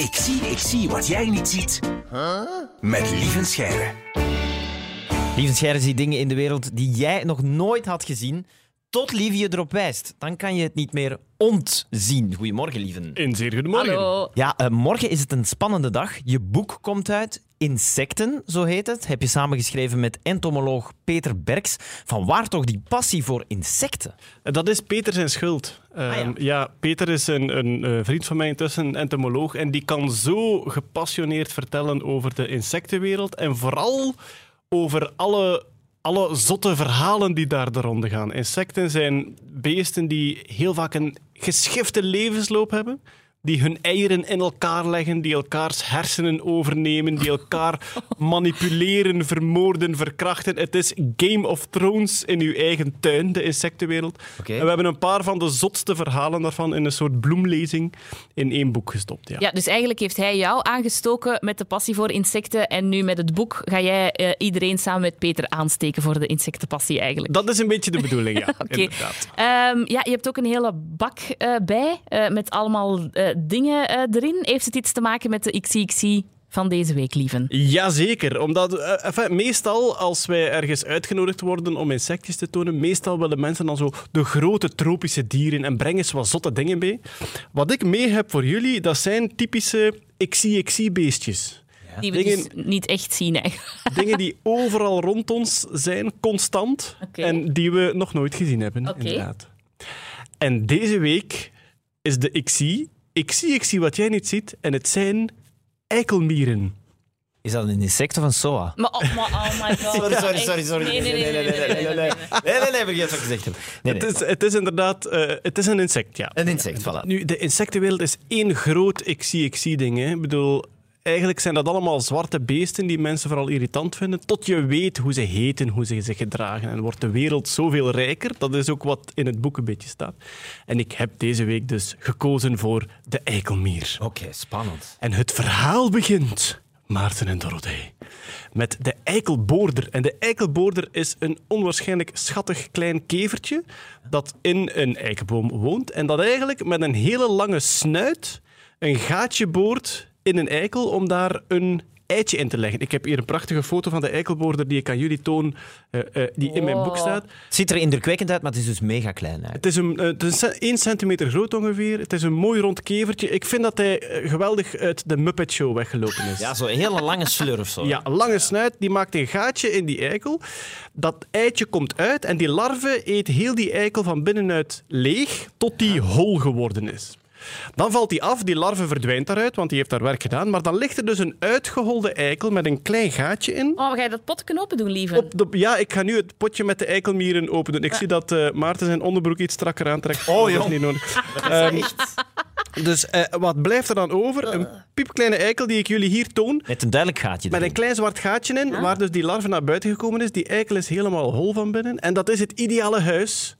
Ik zie, ik zie wat jij niet ziet. Met Lieven Scheire. Lieve Scheire ziet dingen in de wereld die jij nog nooit had gezien. Tot Lieve je erop wijst. Dan kan je het niet meer ontzien. Goedemorgen, Lieven. Een zeer goedemorgen. Hallo. Ja, eh, morgen is het een spannende dag. Je boek komt uit. Insecten, zo heet het. Heb je samengeschreven met entomoloog Peter Berks. Van waar toch die passie voor insecten? Dat is Peter zijn schuld. Ah, Ehm, ja. Peter is een, een eh, vriend van mij intussen, een entomoloog, en die kan zo gepassioneerd vertellen over de insectenwereld en vooral over alle, alle zotte verhalen die daar de ronde gaan. Insecten zijn beesten die heel vaak een geschifte levensloop hebben. Die hun eieren in elkaar leggen, die elkaars hersenen overnemen, die elkaar manipuleren, vermoorden, verkrachten. Het is Game of Thrones in uw eigen tuin, de insectenwereld. En we hebben een paar van de zotste verhalen daarvan in een soort bloemlezing in één boek gestopt. Ja. Ja, dus eigenlijk heeft hij jou aangestoken met de passie voor insecten. En nu met het boek ga jij eh, iedereen samen met Peter aansteken voor de insectenpassie eigenlijk. Dat is een beetje de bedoeling, ja. Oké. Inderdaad. Ehm, ja, je hebt ook een hele bak eh, bij eh, met allemaal dingen eh, erin. Heeft het iets te maken met de XCXC van deze week, lieven? Jazeker, omdat eh, enfin, meestal als wij ergens uitgenodigd worden om insectjes te tonen, meestal willen mensen dan zo de grote tropische dieren en brengen ze wat zotte dingen mee. Wat ik mee heb voor jullie, dat zijn typische XI-XI-beestjes. Die we Dingen- dus niet echt zien eigenlijk. Dingen die overal rond ons zijn, constant, en die we nog nooit gezien hebben, inderdaad. En deze week is de XI, XI, XI wat jij niet ziet, en het zijn eikelmieren. Is dat een insect of een soa? Maar, oh, maar, oh my god. Sorry, sorry, sorry, sorry. Nee, nee, nee. nee, nee, nee, nee, nee, nee. Nee, nee, nee, vergeet wat ik gezegd heb. Nee, nee. Het is, het is inderdaad eh, het is een insect, ja. Een insect, voilà. Nu, de insectenwereld is één groot ik-zie-ik-zie-ding. hè. Ik bedoel, eigenlijk zijn dat allemaal zwarte beesten die mensen vooral irritant vinden. Tot je weet hoe ze heten, hoe ze zich gedragen. En wordt de wereld zoveel rijker. Dat is ook wat in het boek een beetje staat. En ik heb deze week dus gekozen voor de eikelmier. Oké, spannend. En het verhaal begint, Maarten en Dorothee, met de eikelboorder. En de eikelboorder is een onwaarschijnlijk schattig klein kevertje dat in een eikenboom woont en dat eigenlijk met een hele lange snuit een gaatje boort in een eikel om daar een eitje in te leggen. Ik heb hier een prachtige foto van de eikelboorder die ik aan jullie toon, eh, eh, die in mijn boek staat. Het ziet er indrukwekkend uit, maar het is dus mega klein. Het is, een, eh, het is 1 centimeter groot ongeveer. Het is een mooi rond kevertje. Ik vind dat hij geweldig uit de Muppet Show weggelopen is. Ja, zo'n hele lange slurf. Zo. Ja, een lange snuit, die maakt een gaatje in die eikel. Dat eitje komt uit en die larve eet heel die eikel van binnenuit leeg tot die hol geworden is. Dan valt die af, die larve verdwijnt daaruit, want die heeft haar werk gedaan. Maar dan ligt er dus een uitgeholde eikel met een klein gaatje in. Oh, ga je dat potje open doen, lieve? Op de, ja, ik ga nu het potje met de eikelmieren openen. Ik zie dat eh, Maarten zijn onderbroek iets strakker aantrekt. Oh, dat is niet nodig. Ehm, dus eh, wat blijft er dan over? Een piepkleine eikel die ik jullie hier toon. Met een duidelijk gaatje Met erin. een klein zwart gaatje in, waar dus die larve naar buiten gekomen is. Die eikel is helemaal hol van binnen. En dat is het ideale huis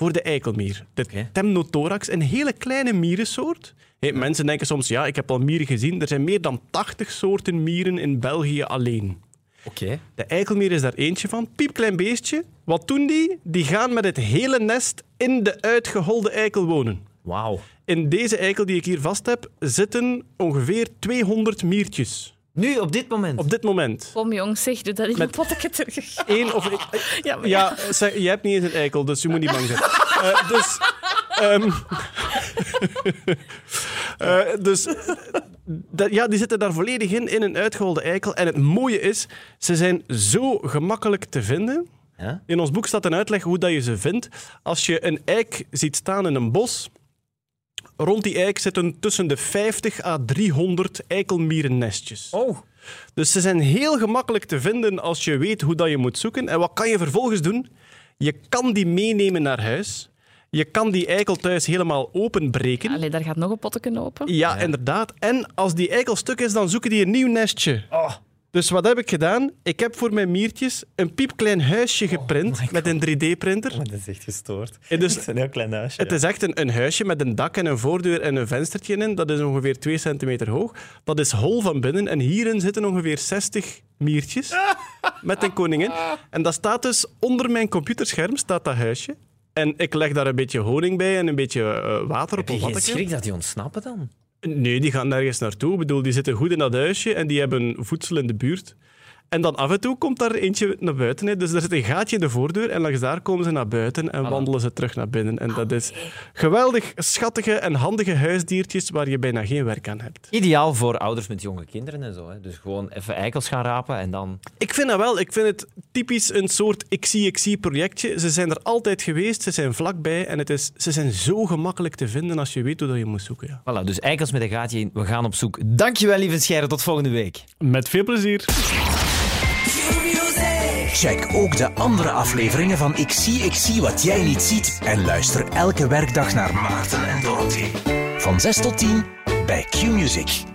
voor de eikelmier. De. Temnothorax, een hele kleine mierensoort. Hey, mensen denken soms, ja, ik heb al mieren gezien. Er zijn meer dan 80 soorten mieren in België alleen. Oké. De eikelmier is daar eentje van. Piepklein beestje. Wat doen die? Die gaan met het hele nest in de uitgeholde eikel wonen. Wauw. In deze eikel die ik hier vast heb, zitten ongeveer 200 miertjes. Nu, op dit moment. Op dit moment. Kom jongens, zeg, doe dat in Met- een potje terug. Eén of... Ja, maar Ja, zeg, je hebt niet eens een eikel, dus je moet niet bang zijn. Eh, dus... ehm, eh, dus... dat- ja, die zitten daar volledig in, in een uitgeholde eikel. En het mooie is, ze zijn zo gemakkelijk te vinden. Ja? In ons boek staat een uitleg hoe dat je ze vindt. Als je een eik ziet staan in een bos, rond die eik zitten tussen de 50 à 300 eikelmierennestjes. Oh. Dus ze zijn heel gemakkelijk te vinden als je weet hoe dat je moet zoeken. En wat kan je vervolgens doen? Je kan die meenemen naar huis. Je kan die eikel thuis helemaal openbreken. Allee, daar gaat nog een potje open. Ja, inderdaad. En als die eikel stuk is, dan zoeken die een nieuw nestje. Oh. Dus wat heb ik gedaan? Ik heb voor mijn miertjes een piepklein huisje geprint met een 3D-printer. Dat is echt gestoord. En dus Het is een heel klein huisje. het is echt een, een huisje met een dak en een voordeur en een venstertje in. Dat is ongeveer 2 centimeter hoog. Dat is hol van binnen. En hierin zitten ongeveer 60 miertjes met een koningin. En dat staat dus onder mijn computerscherm, staat dat huisje. En ik leg daar een beetje honing bij en een beetje eh, water op Heb je geen schrik dat die ontsnappen dan? Nee, die gaan nergens naartoe. Ik bedoel, die zitten goed in dat huisje en die hebben voedsel in de buurt. En dan af en toe komt daar eentje naar buiten. Hè. Dus er zit een gaatje in de voordeur en langs daar komen ze naar buiten en wandelen ze terug naar binnen. En dat is geweldig schattige en handige huisdiertjes waar je bijna geen werk aan hebt. Ideaal voor ouders met jonge kinderen en zo. Hè. Dus gewoon even eikels gaan rapen en dan... Ik vind dat wel. Ik vind het typisch een soort ik zie, ik zie projectje. Ze zijn er altijd geweest, ze zijn vlakbij en het is, ze zijn zo gemakkelijk te vinden als je weet hoe dat je moet zoeken. Ja. Voilà, dus eikels met een gaatje in. We gaan op zoek. Dankjewel, lieve Scheire. Tot volgende week. Met veel plezier. Check ook de andere afleveringen van Ik zie, ik zie wat jij niet ziet. En luister elke werkdag naar Maarten en Dorothy. Van 6 tot 10 bij Q-Music.